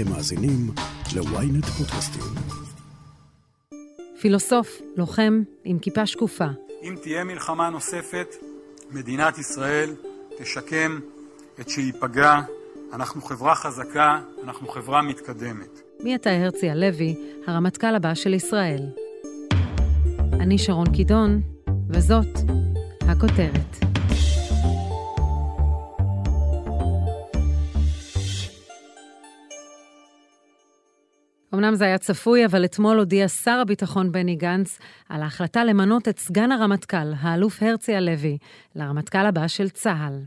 אתם מאזינים ל-ynet פודקאסטים. פילוסוף, לוחם, עם כיפה שקופה. אם תהיה מלחמה נוספת, מדינת ישראל תשקם את שייפגע. אנחנו חברה חזקה, אנחנו חברה מתקדמת. מי אתה הרצי הלוי, הרמטכ"ל הבא של ישראל? אני שרון קידון, וזאת הכותרת. אמנם זה היה צפוי, אבל אתמול הודיע שר הביטחון בני גנץ על ההחלטה למנות את סגן הרמטכ"ל, האלוף הרצי הלוי, לרמטכ"ל הבא של צה"ל.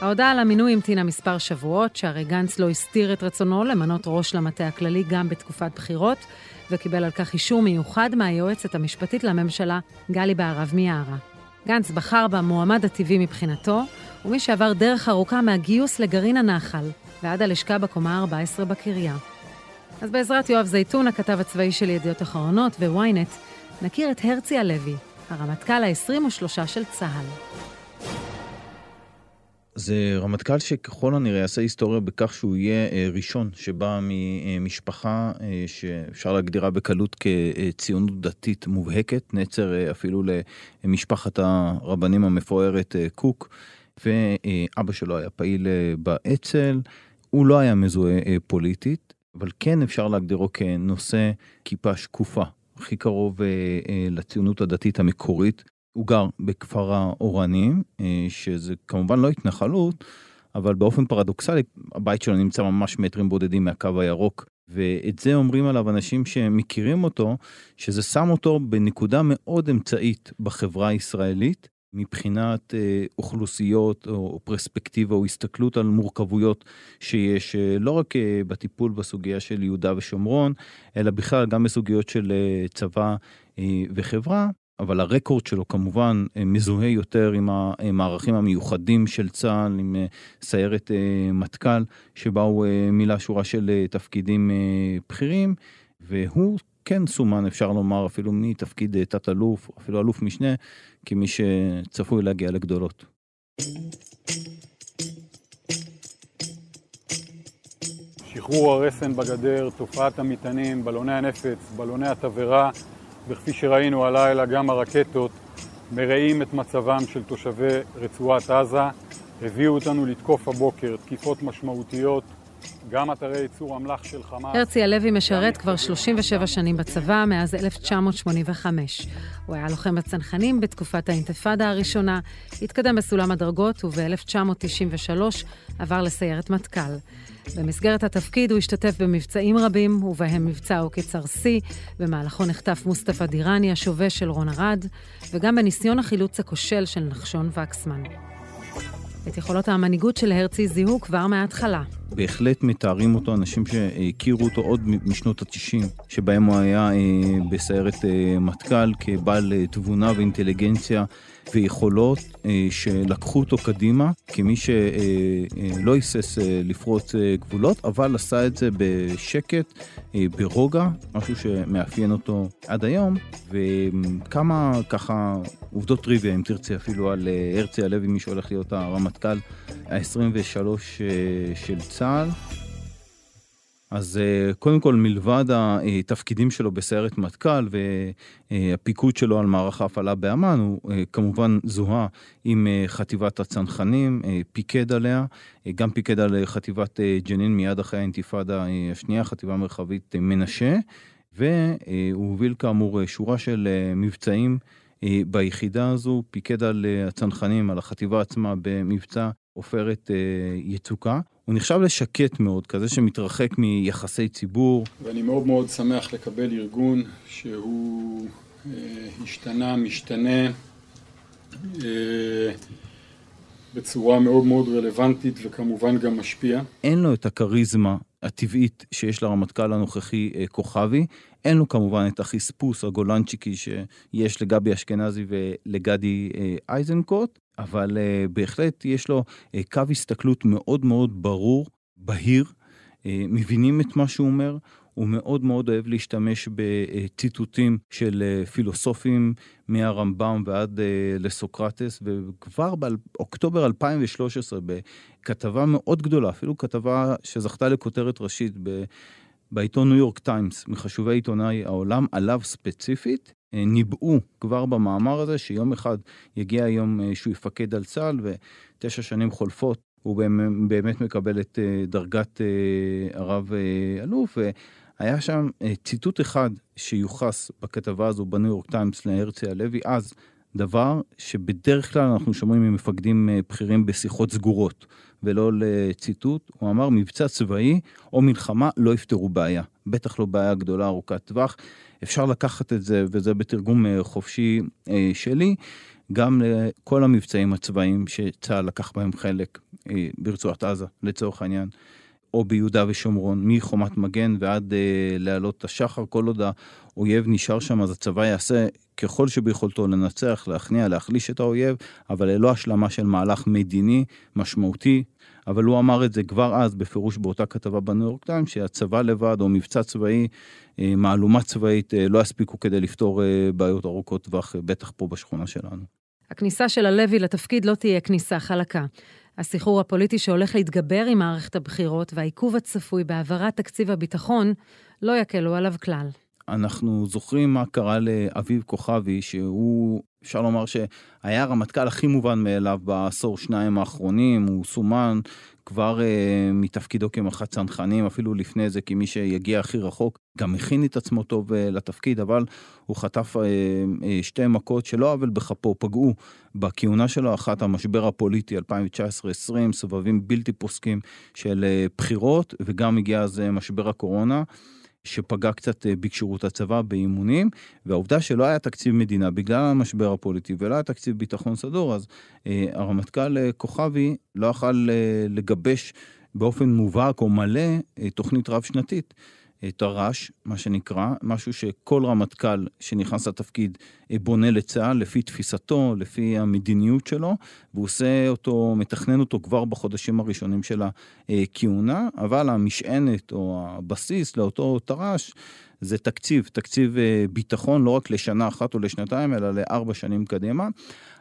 ההודעה על המינוי המתינה מספר שבועות, שהרי גנץ לא הסתיר את רצונו למנות ראש למטה הכללי גם בתקופת בחירות, וקיבל על כך אישור מיוחד מהיועצת המשפטית לממשלה, גלי בהרב מיארה. גנץ בחר במועמד הטבעי מבחינתו, ומי שעבר דרך ארוכה מהגיוס לגרעין הנחל ועד הלשכה בקומה ה-14 בקריה. אז בעזרת יואב זייתון, הכתב הצבאי של ידיעות אחרונות ו-ynet, נכיר את הרצי הלוי, הרמטכ"ל ה-23 של צה"ל. זה רמטכ"ל שככל הנראה יעשה היסטוריה בכך שהוא יהיה אה, ראשון שבא ממשפחה אה, שאפשר להגדירה בקלות כציונות דתית מובהקת, נצר אפילו למשפחת הרבנים המפוארת קוק. ואבא שלו היה פעיל אה, באצ"ל, הוא לא היה מזוהה אה, פוליטית, אבל כן אפשר להגדירו כנושא כיפה שקופה, הכי קרוב אה, לציונות הדתית המקורית. הוא גר בכפר האורנים, שזה כמובן לא התנחלות, אבל באופן פרדוקסלי, הבית שלו נמצא ממש מטרים בודדים מהקו הירוק, ואת זה אומרים עליו אנשים שמכירים אותו, שזה שם אותו בנקודה מאוד אמצעית בחברה הישראלית, מבחינת אה, אוכלוסיות או פרספקטיבה או הסתכלות על מורכבויות שיש אה, לא רק אה, בטיפול בסוגיה של יהודה ושומרון, אלא בכלל גם בסוגיות של צבא וחברה. אבל הרקורד שלו כמובן מזוהה יותר עם המערכים המיוחדים של צה"ל, עם סיירת מטכ"ל, שבה הוא מילא שורה של תפקידים בכירים, והוא כן סומן, אפשר לומר, אפילו מתפקיד תת-אלוף, אפילו אלוף משנה, כמי שצפוי להגיע לגדולות. שחרור הרסן בגדר, תופעת המטענים, בלוני הנפץ, בלוני התבערה, וכפי שראינו הלילה גם הרקטות, מרעים את מצבם של תושבי רצועת עזה, הביאו אותנו לתקוף הבוקר תקיפות משמעותיות גם אתרי ייצור אמל"ח של חמאס. הרצי הלוי משרת כבר 37 שנים בצבא, מאז 1985. הוא היה לוחם בצנחנים בתקופת האינתיפאדה הראשונה, התקדם בסולם הדרגות, וב-1993 עבר לסיירת מטכ"ל. במסגרת התפקיד הוא השתתף במבצעים רבים, ובהם מבצע עוקץ ארסי, במהלכו נחטף מוסטפא דיראני, השובה של רון ארד, וגם בניסיון החילוץ הכושל של נחשון וקסמן. את יכולות המנהיגות של הרצי זיהו כבר מההתחלה. בהחלט מתארים אותו אנשים שהכירו אותו עוד משנות ה-90, שבהם הוא היה אה, בסיירת אה, מטכ"ל כבעל אה, תבונה ואינטליגנציה ויכולות שלקחו אותו קדימה כמי שלא היסס לפרוץ גבולות, אבל עשה את זה בשקט, ברוגע, משהו שמאפיין אותו עד היום, וכמה ככה עובדות טריוויה, אם תרצה אפילו, על הרצי הלוי, מי שהולך להיות הרמטכ"ל ה-23 של צה"ל. אז אה, קודם כל, מלבד התפקידים שלו בסיירת מטכ"ל והפיקוד שלו על מערך ההפעלה באמ"ן, הוא אה, כמובן זוהה עם אה, חטיבת הצנחנים, פיקד עליה, גם פיקד על חטיבת ג'נין מיד אחרי האינתיפאדה השנייה, חטיבה מרחבית מנשה, והוא הוביל כאמור שורה של מבצעים ביחידה הזו, פיקד על הצנחנים, על החטיבה עצמה במבצע עופרת יצוקה. הוא נחשב לשקט מאוד, כזה שמתרחק מיחסי ציבור. ואני מאוד מאוד שמח לקבל ארגון שהוא אה, השתנה, משתנה אה, בצורה מאוד מאוד רלוונטית וכמובן גם משפיע. אין לו את הכריזמה הטבעית שיש לרמטכ"ל הנוכחי אה, כוכבי. אין לו כמובן את החספוס הגולנצ'יקי שיש לגבי אשכנזי ולגדי אה, איזנקוט, אבל uh, בהחלט יש לו uh, קו הסתכלות מאוד מאוד ברור, בהיר, uh, מבינים את מה שהוא אומר, הוא מאוד מאוד אוהב להשתמש בציטוטים של פילוסופים מהרמב"ם ועד לסוקרטס, וכבר באוקטובר 2013, בכתבה מאוד גדולה, אפילו כתבה שזכתה לכותרת ראשית ב... בעיתון ניו יורק טיימס, מחשובי עיתונאי העולם, עליו ספציפית, ניבאו כבר במאמר הזה שיום אחד יגיע היום אה, שהוא יפקד על צה"ל ותשע שנים חולפות, הוא באמת מקבל את אה, דרגת הרב אלוף. והיה שם ציטוט אחד שיוחס בכתבה הזו בניו יורק טיימס להרצי הלוי, אז דבר שבדרך כלל אנחנו שומעים ממפקדים בכירים בשיחות סגורות. ולא לציטוט, הוא אמר מבצע צבאי או מלחמה לא יפתרו בעיה, בטח לא בעיה גדולה ארוכת טווח. אפשר לקחת את זה, וזה בתרגום אה, חופשי אה, שלי, גם לכל המבצעים הצבאיים שצה"ל לקח בהם חלק אה, ברצועת עזה, לצורך העניין. או ביהודה ושומרון, מחומת מגן ועד אה, לעלות השחר, כל עוד האויב נשאר שם, אז הצבא יעשה ככל שביכולתו לנצח, להכניע, להחליש את האויב, אבל ללא השלמה של מהלך מדיני משמעותי. אבל הוא אמר את זה כבר אז, בפירוש באותה כתבה בניו יורק טיים, שהצבא לבד או מבצע צבאי, אה, מהלומה צבאית, אה, לא יספיקו כדי לפתור אה, בעיות ארוכות טווח, בטח פה בשכונה שלנו. הכניסה של הלוי לתפקיד לא תהיה כניסה חלקה. הסחרור הפוליטי שהולך להתגבר עם מערכת הבחירות והעיכוב הצפוי בהעברת תקציב הביטחון לא יקלו עליו כלל. אנחנו זוכרים מה קרה לאביב כוכבי, שהוא, אפשר לומר שהיה הרמטכ"ל הכי מובן מאליו בעשור שניים האחרונים, הוא סומן כבר uh, מתפקידו כמח"ט צנחנים, אפילו לפני זה כמי שיגיע הכי רחוק, גם הכין את עצמו טוב uh, לתפקיד, אבל הוא חטף uh, uh, שתי מכות שלא עוול בכפו, פגעו בכהונה שלו, אחת המשבר הפוליטי 2019-2020, סבבים בלתי פוסקים של uh, בחירות, וגם הגיע אז uh, משבר הקורונה. שפגע קצת אה, בכשירות הצבא באימונים, והעובדה שלא היה תקציב מדינה בגלל המשבר הפוליטי ולא היה תקציב ביטחון סדור, אז אה, הרמטכ"ל אה, כוכבי לא יכל אה, לגבש באופן מובהק או מלא אה, תוכנית רב-שנתית. תר"ש, מה שנקרא, משהו שכל רמטכ"ל שנכנס לתפקיד אה, בונה לצה"ל לפי תפיסתו, לפי המדיניות שלו, והוא עושה אותו, מתכנן אותו כבר בחודשים הראשונים של הכהונה, אבל המשענת או הבסיס לאותו תר"ש זה תקציב, תקציב אה, ביטחון לא רק לשנה אחת או לשנתיים, אלא לארבע שנים קדימה.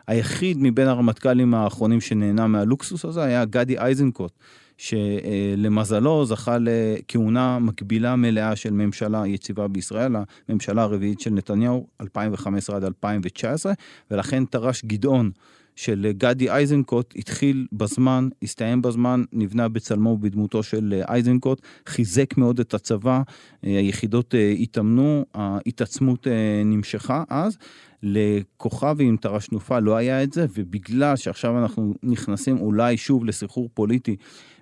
היחיד מבין הרמטכ"לים האחרונים שנהנה מהלוקסוס הזה היה גדי איזנקוט. שלמזלו זכה לכהונה מקבילה מלאה של ממשלה יציבה בישראל, הממשלה הרביעית של נתניהו, 2015 עד 2019, ולכן תר"ש גדעון של גדי איזנקוט התחיל בזמן, הסתיים בזמן, נבנה בצלמו ובדמותו של איזנקוט, חיזק מאוד את הצבא, היחידות אה, התאמנו, ההתעצמות אה, נמשכה אז. לכוכבי עם תר"ש תנופה לא היה את זה, ובגלל שעכשיו אנחנו נכנסים אולי שוב לסחרור פוליטי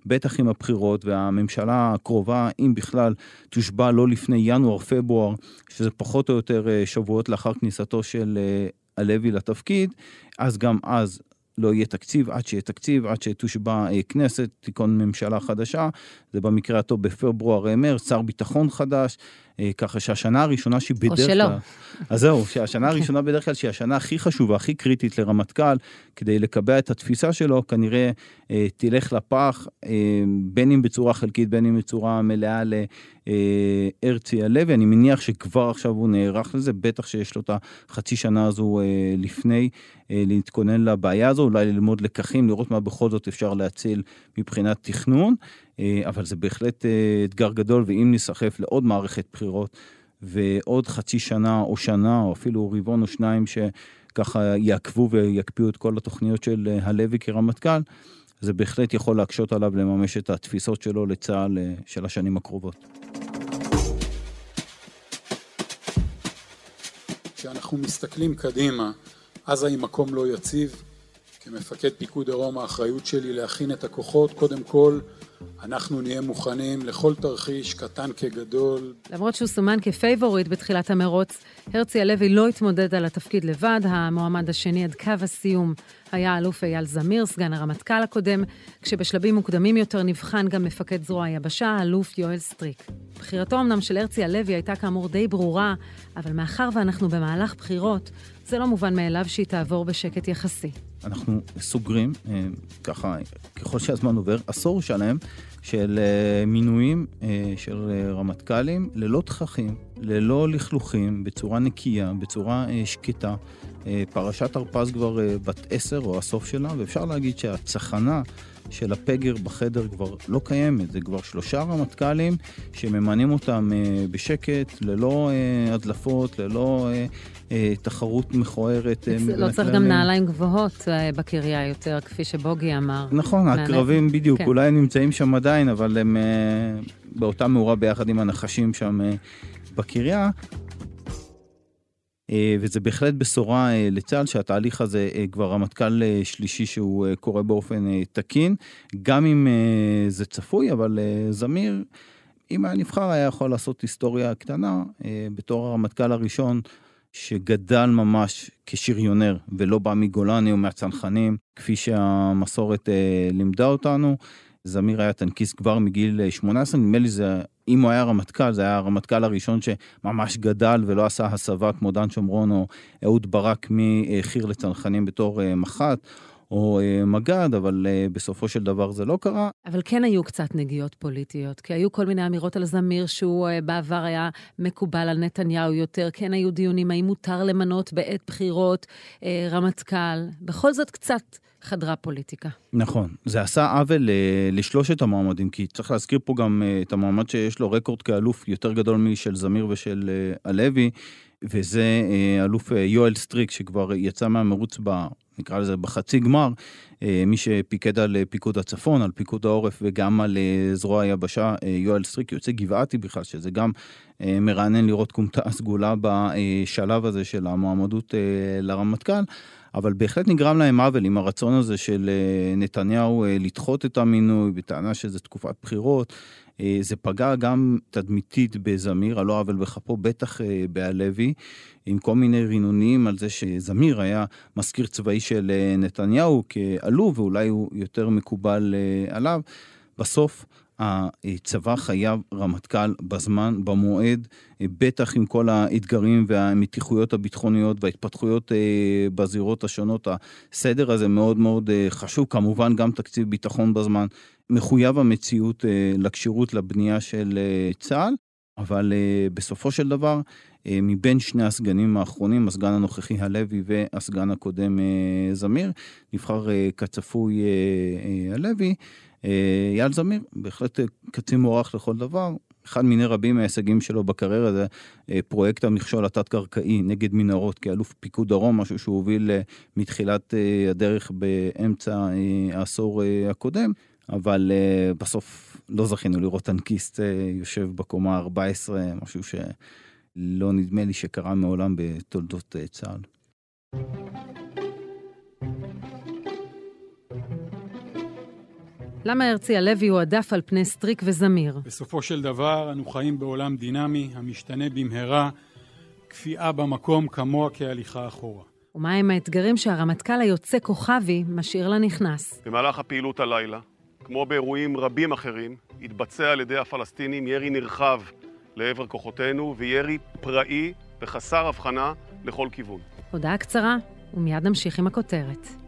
בטח עם הבחירות והממשלה הקרובה, אם בכלל, תושבע לא לפני ינואר-פברואר, שזה פחות או יותר אה, שבועות לאחר כניסתו של אה, הלוי לתפקיד, אז גם אז לא יהיה תקציב, עד שיהיה תקציב, עד שתושבע אה, כנסת, תיכון ממשלה חדשה, זה במקרה הטוב בפברואר-מרץ, שר ביטחון חדש, ככה שהשנה הראשונה שהיא בדרך כלל... או שלא. אז זהו, שהשנה הראשונה בדרך כלל שהיא השנה הכי חשובה, הכי קריטית לרמטכ"ל, כדי לקבע את התפיסה שלו, כנראה אה, תלך לפח, אה, בין אם בצורה חלקית, בין אם בצורה מלאה להרצי אה, הלוי. אני מניח שכבר עכשיו הוא נערך לזה, בטח שיש לו את החצי שנה הזו אה, לפני אה, להתכונן לבעיה הזו, אולי ללמוד לקחים, לראות מה בכל זאת אפשר להציל מבחינת תכנון. אה, אבל זה בהחלט אה, אתגר גדול, ואם ניסחף לעוד מערכת בחירות ועוד חצי שנה או שנה, או אפילו רבעון או שניים שככה יעקבו ויקפיאו את כל התוכניות של אה, הלוי כרמטכ"ל, זה בהחלט יכול להקשות עליו לממש את התפיסות שלו לצה"ל של השנים הקרובות. כשאנחנו מסתכלים קדימה, עזה היא מקום לא יציב. כמפקד פיקוד דרום האחריות שלי להכין את הכוחות, קודם כל אנחנו נהיה מוכנים לכל תרחיש, קטן כגדול. למרות שהוא סומן כפייבוריט בתחילת המרוץ, הרצי הלוי לא התמודד על התפקיד לבד. המועמד השני עד קו הסיום היה אלוף אייל זמיר, סגן הרמטכ"ל הקודם, כשבשלבים מוקדמים יותר נבחן גם מפקד זרוע היבשה, האלוף יואל סטריק. בחירתו אמנם של הרצי הלוי הייתה כאמור די ברורה, אבל מאחר ואנחנו במהלך בחירות, זה לא מובן מאליו שהיא תעבור בשקט יחסי. אנחנו סוגרים, ככה, ככל שהזמן עובר, עשור שלם של מינויים של רמטכ"לים ללא תככים, ללא לכלוכים, בצורה נקייה, בצורה שקטה. פרשת הרפז כבר בת עשר, או הסוף שלה, ואפשר להגיד שהצחנה של הפגר בחדר כבר לא קיימת. זה כבר שלושה רמטכ"לים שממנים אותם אה, בשקט, ללא אה, הדלפות, ללא אה, תחרות מכוערת. לא צריך גם נעליים גבוהות בקריה יותר, כפי שבוגי אמר. נכון, הקרבים בדיוק, כן. אולי הם נמצאים שם עדיין, אבל הם באותה מאורה ביחד עם הנחשים שם בקריה. אה, וזה בהחלט בשורה אה, לצה"ל שהתהליך הזה אה, כבר רמטכ"ל שלישי שהוא קורה באופן תקין, גם אם זה צפוי, אבל זמיר, אם היה נבחר, היה יכול לעשות היסטוריה קטנה בתור הרמטכ"ל הראשון. שגדל ממש כשריונר ולא בא מגולני או מהצנחנים, כפי שהמסורת לימדה אותנו. זמיר היה טנקיסט כבר מגיל 18, נדמה לי זה אם הוא היה רמטכ"ל, זה היה הרמטכ"ל הראשון שממש גדל ולא עשה הסבה כמו דן שומרון או אהוד ברק מחי"ר לצנחנים בתור אה, מח"ט. או אה, מג"ד, אבל אה, בסופו של דבר זה לא קרה. אבל כן היו קצת נגיעות פוליטיות, כי היו כל מיני אמירות על זמיר שהוא בעבר היה מקובל על נתניהו יותר, כן היו דיונים האם מותר למנות בעת בחירות רמטכ"ל, בכל זאת קצת חדרה פוליטיקה. נכון, זה עשה עוול אה, לשלושת המועמדים, כי צריך להזכיר פה גם אה, את המועמד שיש לו רקורד כאלוף יותר גדול משל זמיר ושל אה, הלוי, וזה אלוף יואל סטריק, שכבר יצא מהמרוץ ב... נקרא לזה בחצי גמר, מי שפיקד על פיקוד הצפון, על פיקוד העורף וגם על זרוע היבשה, יואל סטריק, יוצא גבעתי בכלל, שזה גם מרענן לראות כומתה סגולה בשלב הזה של המועמדות לרמטכ"ל. אבל בהחלט נגרם להם עוול עם הרצון הזה של אה, נתניהו אה, לדחות את המינוי בטענה שזה תקופת בחירות. אה, זה פגע גם תדמיתית בזמיר, על לא עוול בכפו, בטח בהלוי, עם כל מיני רינונים על זה שזמיר היה מזכיר צבאי של נתניהו כעלוב, ואולי הוא יותר מקובל עליו. בסוף הצבא חייב רמטכ"ל בזמן, במועד, בטח עם כל האתגרים והמתיחויות הביטחוניות וההתפתחויות אה, בזירות השונות. הסדר הזה מאוד מאוד אה, חשוב, כמובן גם תקציב ביטחון בזמן, מחויב המציאות אה, לכשירות לבנייה של צה"ל, אבל בסופו של דבר, מבין שני הסגנים האחרונים, הסגן הנוכחי הלוי והסגן הקודם זמיר, נבחר כצפוי הלוי. אייל זמיר, בהחלט אה, קצין מוערך לכל דבר. אחד מיני רבים מההישגים שלו בקריירה זה אה, פרויקט המכשול התת-קרקעי נגד מנהרות כאלוף פיקוד דרום, משהו שהוא הוביל אה, מתחילת הדרך באמצע העשור הקודם, אבל בסוף לא זכינו לראות טנקיסט יושב בקומה 14, משהו שלא נדמה לי שקרה מעולם בתולדות צה"ל. למה הרצי הלוי הועדף על פני סטריק וזמיר? בסופו של דבר, אנו חיים בעולם דינמי, המשתנה במהרה, כפייה במקום כמוה כהליכה אחורה. ומהם האתגרים שהרמטכ"ל היוצא כוכבי משאיר לנכנס? במהלך הפעילות הלילה, כמו באירועים רבים אחרים, התבצע על ידי הפלסטינים ירי נרחב לעבר כוחותינו וירי פראי וחסר הבחנה לכל כיוון. הודעה קצרה, ומיד נמשיך עם הכותרת.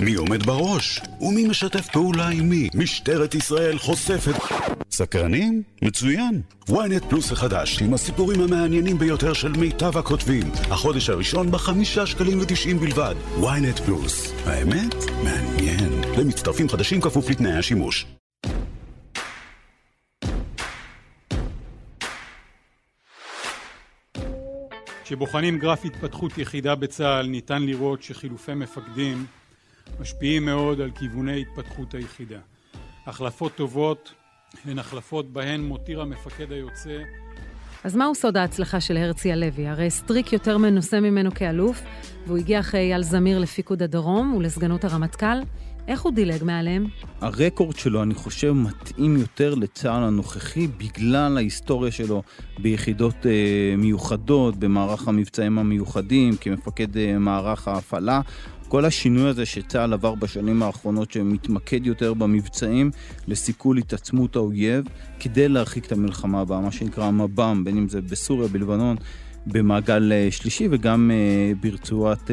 מי עומד בראש? ומי משתף פעולה עם מי? משטרת ישראל חושפת... סקרנים? מצוין. ynet פלוס החדש, עם הסיפורים המעניינים ביותר של מיטב הכותבים. החודש הראשון בחמישה שקלים ותשעים בלבד. ynet פלוס. האמת? מעניין. למצטרפים חדשים כפוף לתנאי השימוש. כשבוחנים גרף התפתחות יחידה בצה"ל, ניתן לראות שחילופי מפקדים משפיעים מאוד על כיווני התפתחות היחידה. החלפות טובות הן החלפות בהן מותיר המפקד היוצא אז מהו סוד ההצלחה של הרצי הלוי? הרי סטריק יותר מנוסה ממנו כאלוף, והוא הגיע אחרי אייל זמיר לפיקוד הדרום ולסגנות הרמטכ"ל. איך הוא דילג מעליהם? הרקורד שלו, אני חושב, מתאים יותר לצה"ל הנוכחי בגלל ההיסטוריה שלו ביחידות אה, מיוחדות, במערך המבצעים המיוחדים, כמפקד אה, מערך ההפעלה. כל השינוי הזה שצה"ל עבר בשנים האחרונות, שמתמקד יותר במבצעים לסיכול התעצמות האויב, כדי להרחיק את המלחמה הבאה, מה שנקרא מב"ם, בין אם זה בסוריה, בלבנון, במעגל שלישי וגם ברצועת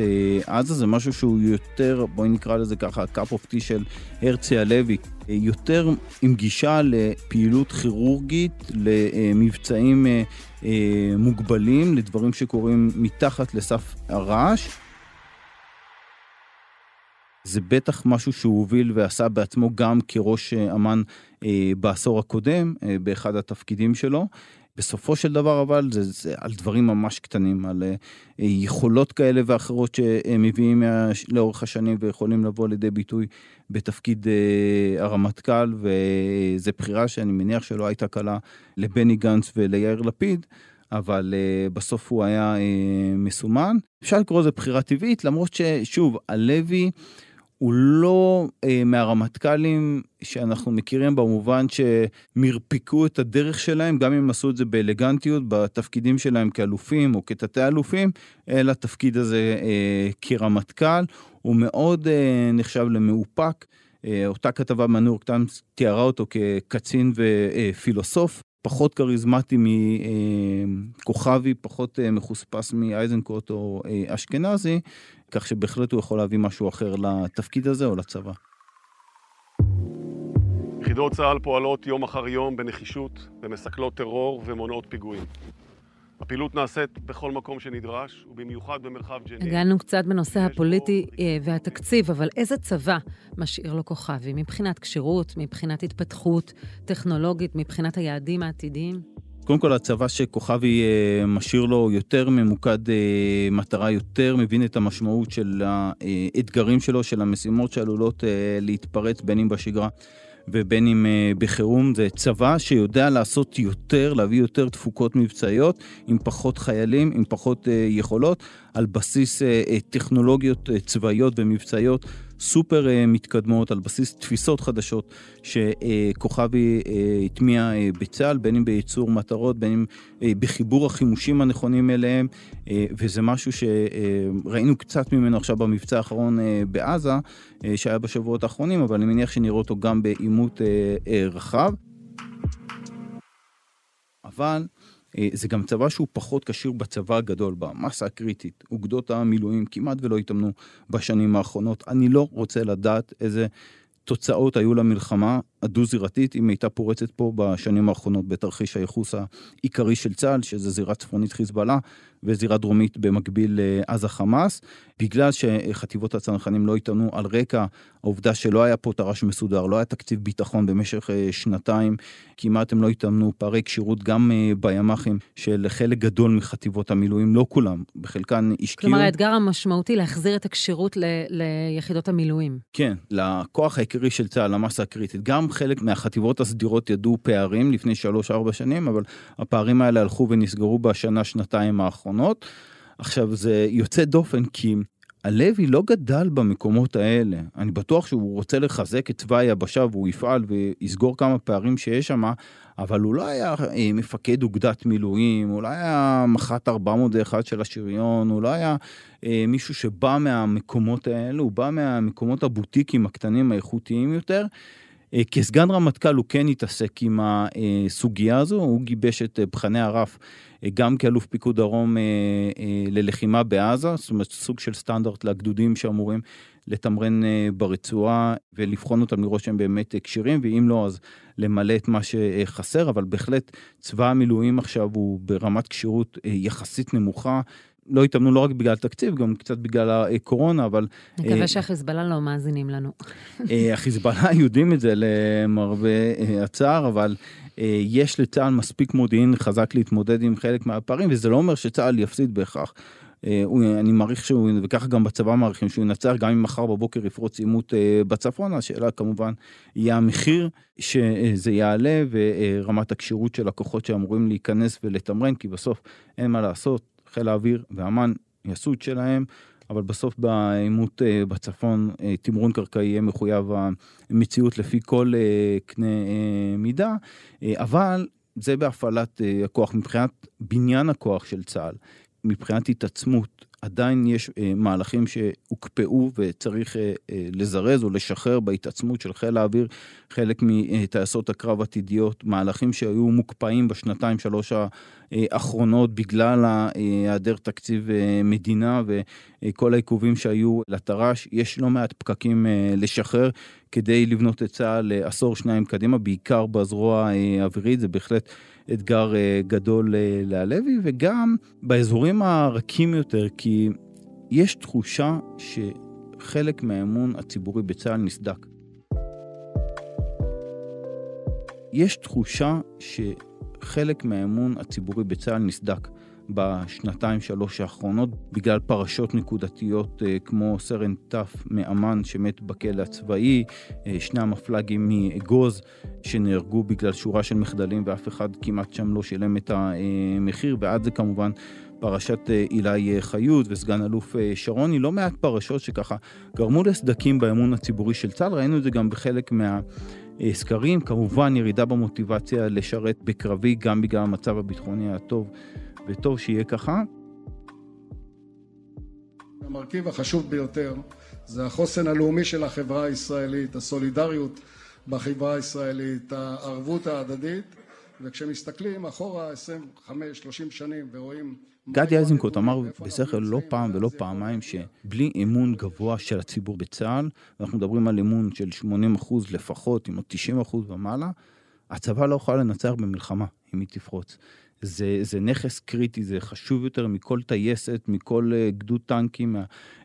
עזה. זה משהו שהוא יותר, בואי נקרא לזה ככה, of tea של הרצי הלוי, יותר עם גישה לפעילות כירורגית, למבצעים מוגבלים, לדברים שקורים מתחת לסף הרעש. זה בטח משהו שהוא הוביל ועשה בעצמו גם כראש אה, אמ"ן אה, בעשור הקודם, אה, באחד התפקידים שלו. בסופו של דבר אבל זה, זה על דברים ממש קטנים, על אה, יכולות כאלה ואחרות שמביאים לאורך השנים ויכולים לבוא לידי ביטוי בתפקיד אה, הרמטכ"ל, וזו בחירה שאני מניח שלא הייתה קלה לבני גנץ וליאיר לפיד. אבל uh, בסוף הוא היה uh, מסומן. אפשר לקרוא לזה בחירה טבעית, למרות ששוב, הלוי הוא לא אה, מהרמטכ"לים שאנחנו מכירים במובן שמרפיקו את הדרך שלהם, גם אם עשו את זה באלגנטיות בתפקידים שלהם כאלופים או כתתי אלופים, אלא התפקיד הזה אה, כרמטכ"ל. הוא מאוד אה, נחשב למאופק. אה, אותה כתבה מהניו יורק טיימס תיארה אותו כקצין ופילוסוף. פחות כריזמטי מכוכבי, פחות אה, מחוספס מאייזנקוט או אה, אשכנזי, כך שבהחלט הוא יכול להביא משהו אחר לתפקיד הזה או לצבא. יחידות צה"ל פועלות יום אחר יום בנחישות ומסכלות טרור ומונעות פיגועים. הפעילות נעשית בכל מקום שנדרש, ובמיוחד במרחב ג'נין. הגענו קצת בנושא הפוליטי. אה, והתקציב, אבל איזה צבא משאיר לו כוכבי? מבחינת כשירות, מבחינת התפתחות טכנולוגית, מבחינת היעדים העתידיים? קודם כל, הצבא שכוכבי אה, משאיר לו יותר ממוקד אה, מטרה, יותר מבין את המשמעות של האתגרים שלו, של המשימות שעלולות להתפרץ, בין אם בשגרה ובין אם בחירום, זה צבא שיודע לעשות יותר, להביא יותר תפוקות מבצעיות, עם פחות חיילים, עם פחות יכולות, על בסיס טכנולוגיות צבאיות ומבצעיות סופר uh, מתקדמות, על בסיס תפיסות חדשות שכוכבי uh, הטמיע uh, בצה"ל, בין אם בייצור מטרות, בין אם בחיבור החימושים הנכונים אליהם, וזה משהו שראינו קצת ממנו עכשיו במבצע האחרון בעזה, שהיה בשבועות האחרונים, אבל אני מניח שנראה אותו גם בעימות רחב. אבל אה, זה גם צבא שהוא פחות קשור בצבא הגדול, במסה הקריטית. אוגדות המילואים כמעט ולא התאמנו בשנים האחרונות. אני לא רוצה לדעת איזה תוצאות היו למלחמה הדו-זירתית, אם הייתה פורצת פה בשנים האחרונות בתרחיש הייחוס העיקרי של צה"ל, שזה זירה צפונית חיזבאללה וזירה דרומית במקביל לעזה חמאס. בגלל שחטיבות הצנחנים לא איתנו על רקע העובדה שלא היה פה תר"ש מסודר, לא היה תקציב ביטחון במשך אה, שנתיים, כמעט הם לא התאמנו, פערי כשירות גם אה, בימ"חים של חלק גדול מחטיבות המילואים, לא כולם, בחלקן השקיעו. כלומר, האתגר המשמעותי להחזיר את הכשירות ל- ליחידות המילואים. כן, לכוח העיקרי של צה"ל, למסה הקריטית. גם חלק מהחטיבות הסדירות ידעו פערים לפני 3-4 שנים, אבל הפערים האלה הלכו ונסגרו בשנה, שנתיים האחרונות. עכשיו, זה יוצא דופן כי הלוי לא גדל במקומות האלה. אני בטוח שהוא רוצה לחזק את צבא היבשה והוא יפעל ויסגור כמה פערים שיש שם, אבל הוא לא היה אה, מפקד אוגדת מילואים, הוא לא היה מח"ט 401 של השריון, הוא לא היה אה, מישהו שבא מהמקומות האלה, הוא בא מהמקומות הבוטיקים הקטנים האיכותיים יותר. אה, כסגן רמטכ"ל הוא כן התעסק עם הסוגיה הזו, הוא גיבש את בחני הרף אה, גם כאלוף פיקוד דרום אה, ללחימה בעזה, זאת אומרת סוג של סטנדרט לגדודים שאמורים לתמרן ברצועה ולבחון אותם לראות שהם באמת כשירים, ואם לא אז למלא את מה שחסר, אבל בהחלט צבא המילואים עכשיו הוא ברמת כשירות יחסית נמוכה. לא התאמנו לא רק בגלל תקציב, גם קצת בגלל הקורונה, אבל... נקווה אה, שהחיזבאללה לא מאזינים לנו. אה, החיזבאללה יודעים את זה למרבה אה, הצער, אבל יש לצה"ל מספיק מודיעין חזק להתמודד עם חלק מהפערים, וזה לא אומר שצה"ל יפסיד בהכרח. אני מעריך שהוא, וככה גם בצבא מעריכים שהוא ינצח, גם אם מחר בבוקר יפרוץ עימות בצפון, השאלה כמובן יהיה המחיר שזה יעלה ורמת הכשירות של הכוחות שאמורים להיכנס ולתמרן, כי בסוף אין מה לעשות, חיל האוויר ואמ"ן יעשו את שלהם, אבל בסוף בעימות אה, בצפון אה, תמרון קרקעי יהיה מחויב המציאות לפי כל אה, קנה מידה, אבל זה בהפעלת הכוח מבחינת בניין הכוח של צה"ל. מבחינת התעצמות, עדיין יש אה, מהלכים שהוקפאו וצריך אה, אה, לזרז או לשחרר בהתעצמות של חיל האוויר, חלק מטייסות הקרב עתידיות, מהלכים שהיו מוקפאים בשנתיים שלוש האחרונות בגלל היעדר תקציב מדינה וכל העיכובים שהיו לתר"ש, יש לא מעט פקקים לשחרר כדי לבנות את צה"ל לעשור שניים קדימה, בעיקר בזרוע האווירית, זה בהחלט אתגר אה, גדול אה, להלוי, וגם באזורים הרכים יותר, כי יש תחושה שחלק מהאמון הציבורי בצה"ל נסדק. יש תחושה שחלק מהאמון הציבורי בצה"ל נסדק. בשנתיים שלוש האחרונות בגלל פרשות נקודתיות אה, כמו סרן ת' מאמ"ן שמת בכלא הצבאי, אה, שני המפל"גים מאגוז שנהרגו בגלל שורה של מחדלים ואף אחד כמעט שם לא שילם את המחיר ועד זה כמובן פרשת אה, אילי חיות וסגן אלוף שרוני, לא מעט פרשות שככה גרמו לסדקים באמון הציבורי של צה"ל, ראינו את זה גם בחלק מה... סקרים, כמובן ירידה במוטיבציה לשרת בקרבי גם בגלל המצב הביטחוני הטוב וטוב שיהיה ככה. המרכיב החשוב ביותר זה החוסן הלאומי של החברה הישראלית, הסולידריות בחברה הישראלית, הערבות ההדדית, וכשמסתכלים אחורה 25-30 שנים ורואים... גדי איזנקוט אמר בשכל לא פעם ולא פעמיים שבלי אמון גבוה של הציבור בצה"ל, ואנחנו מדברים על אמון של 80 אחוז לפחות, אם לא 90 אחוז ומעלה, הצבא לא יכול לנצח במלחמה אם היא תפרוץ. זה, זה נכס קריטי, זה חשוב יותר מכל טייסת, מכל uh, גדוד טנקים,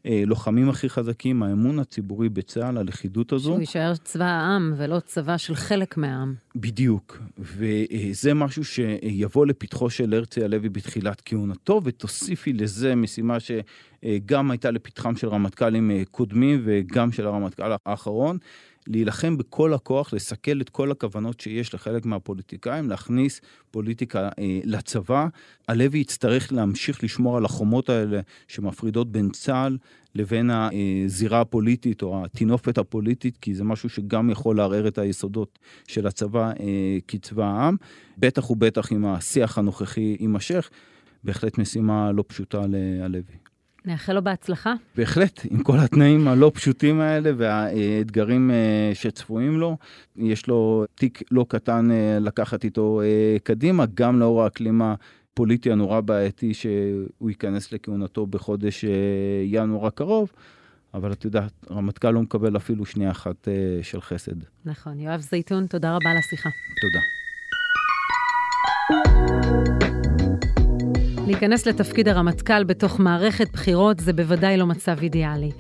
הלוחמים הכי חזקים, האמון הציבורי בצה"ל, הלכידות הזו. שהוא יישאר צבא העם ולא צבא של חלק מהעם. בדיוק, וזה משהו שיבוא לפתחו של הרצי הלוי בתחילת כהונתו, ותוסיפי לזה משימה שגם הייתה לפתחם של רמטכ"לים אה, קודמים וגם של הרמטכ"ל האחרון. להילחם בכל הכוח, לסכל את כל הכוונות שיש לחלק מהפוליטיקאים, להכניס פוליטיקה אה, לצבא. הלוי יצטרך להמשיך לשמור על החומות האלה שמפרידות בין צה"ל לבין הזירה הפוליטית או הטינופת הפוליטית, כי זה משהו שגם יכול לערער את היסודות של הצבא אה, כצבא העם. בטח ובטח אם השיח הנוכחי יימשך, בהחלט משימה לא פשוטה להלוי. נאחל לו בהצלחה. בהחלט, עם כל התנאים הלא פשוטים האלה והאתגרים אה, שצפויים לו, יש לו תיק לא קטן אה, לקחת איתו אה, קדימה, גם לאור האקלים הפוליטי הנורא בעייתי שהוא ייכנס לכהונתו בחודש ינואר הקרוב. אבל את יודעת, רמטכ"ל לא מקבל אפילו שנייה אחת של חסד. נכון. יואב זייתון, תודה רבה על השיחה. תודה. להיכנס לתפקיד הרמטכ"ל בתוך מערכת בחירות זה בוודאי לא מצב אידיאלי.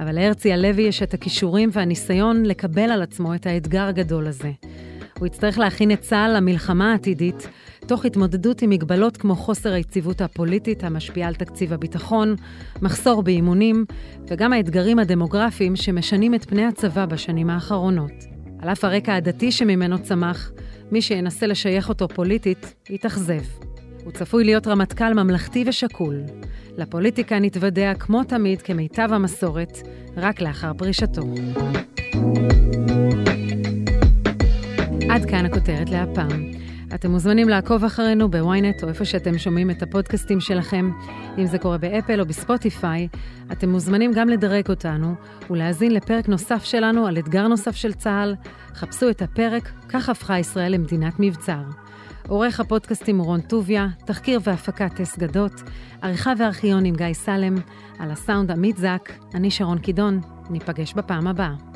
אבל להרצי הלוי יש את הכישורים והניסיון לקבל על עצמו את האתגר הגדול הזה. הוא יצטרך להכין את צה"ל למלחמה העתידית, תוך התמודדות עם מגבלות כמו חוסר היציבות הפוליטית המשפיעה על תקציב הביטחון, מחסור באימונים, וגם האתגרים הדמוגרפיים שמשנים את פני הצבא בשנים האחרונות. על אף הרקע הדתי שממנו צמח, מי שינסה לשייך אותו פוליטית, יתאכזב. הוא צפוי להיות רמטכ"ל ממלכתי ושקול. לפוליטיקה נתוודע כמו תמיד כמיטב המסורת, רק לאחר פרישתו. עד כאן הכותרת להפעם. אתם מוזמנים לעקוב אחרינו בוויינט או איפה שאתם שומעים את הפודקאסטים שלכם. אם זה קורה באפל או בספוטיפיי, אתם מוזמנים גם לדרג אותנו ולהאזין לפרק נוסף שלנו על אתגר נוסף של צה"ל. חפשו את הפרק "כך הפכה ישראל למדינת מבצר". עורך הפודקאסטים רון טוביה, תחקיר והפקה טס גדות, עריכה וארכיון עם גיא סלם, על הסאונד עמית זק, אני שרון קידון, ניפגש בפעם הבאה.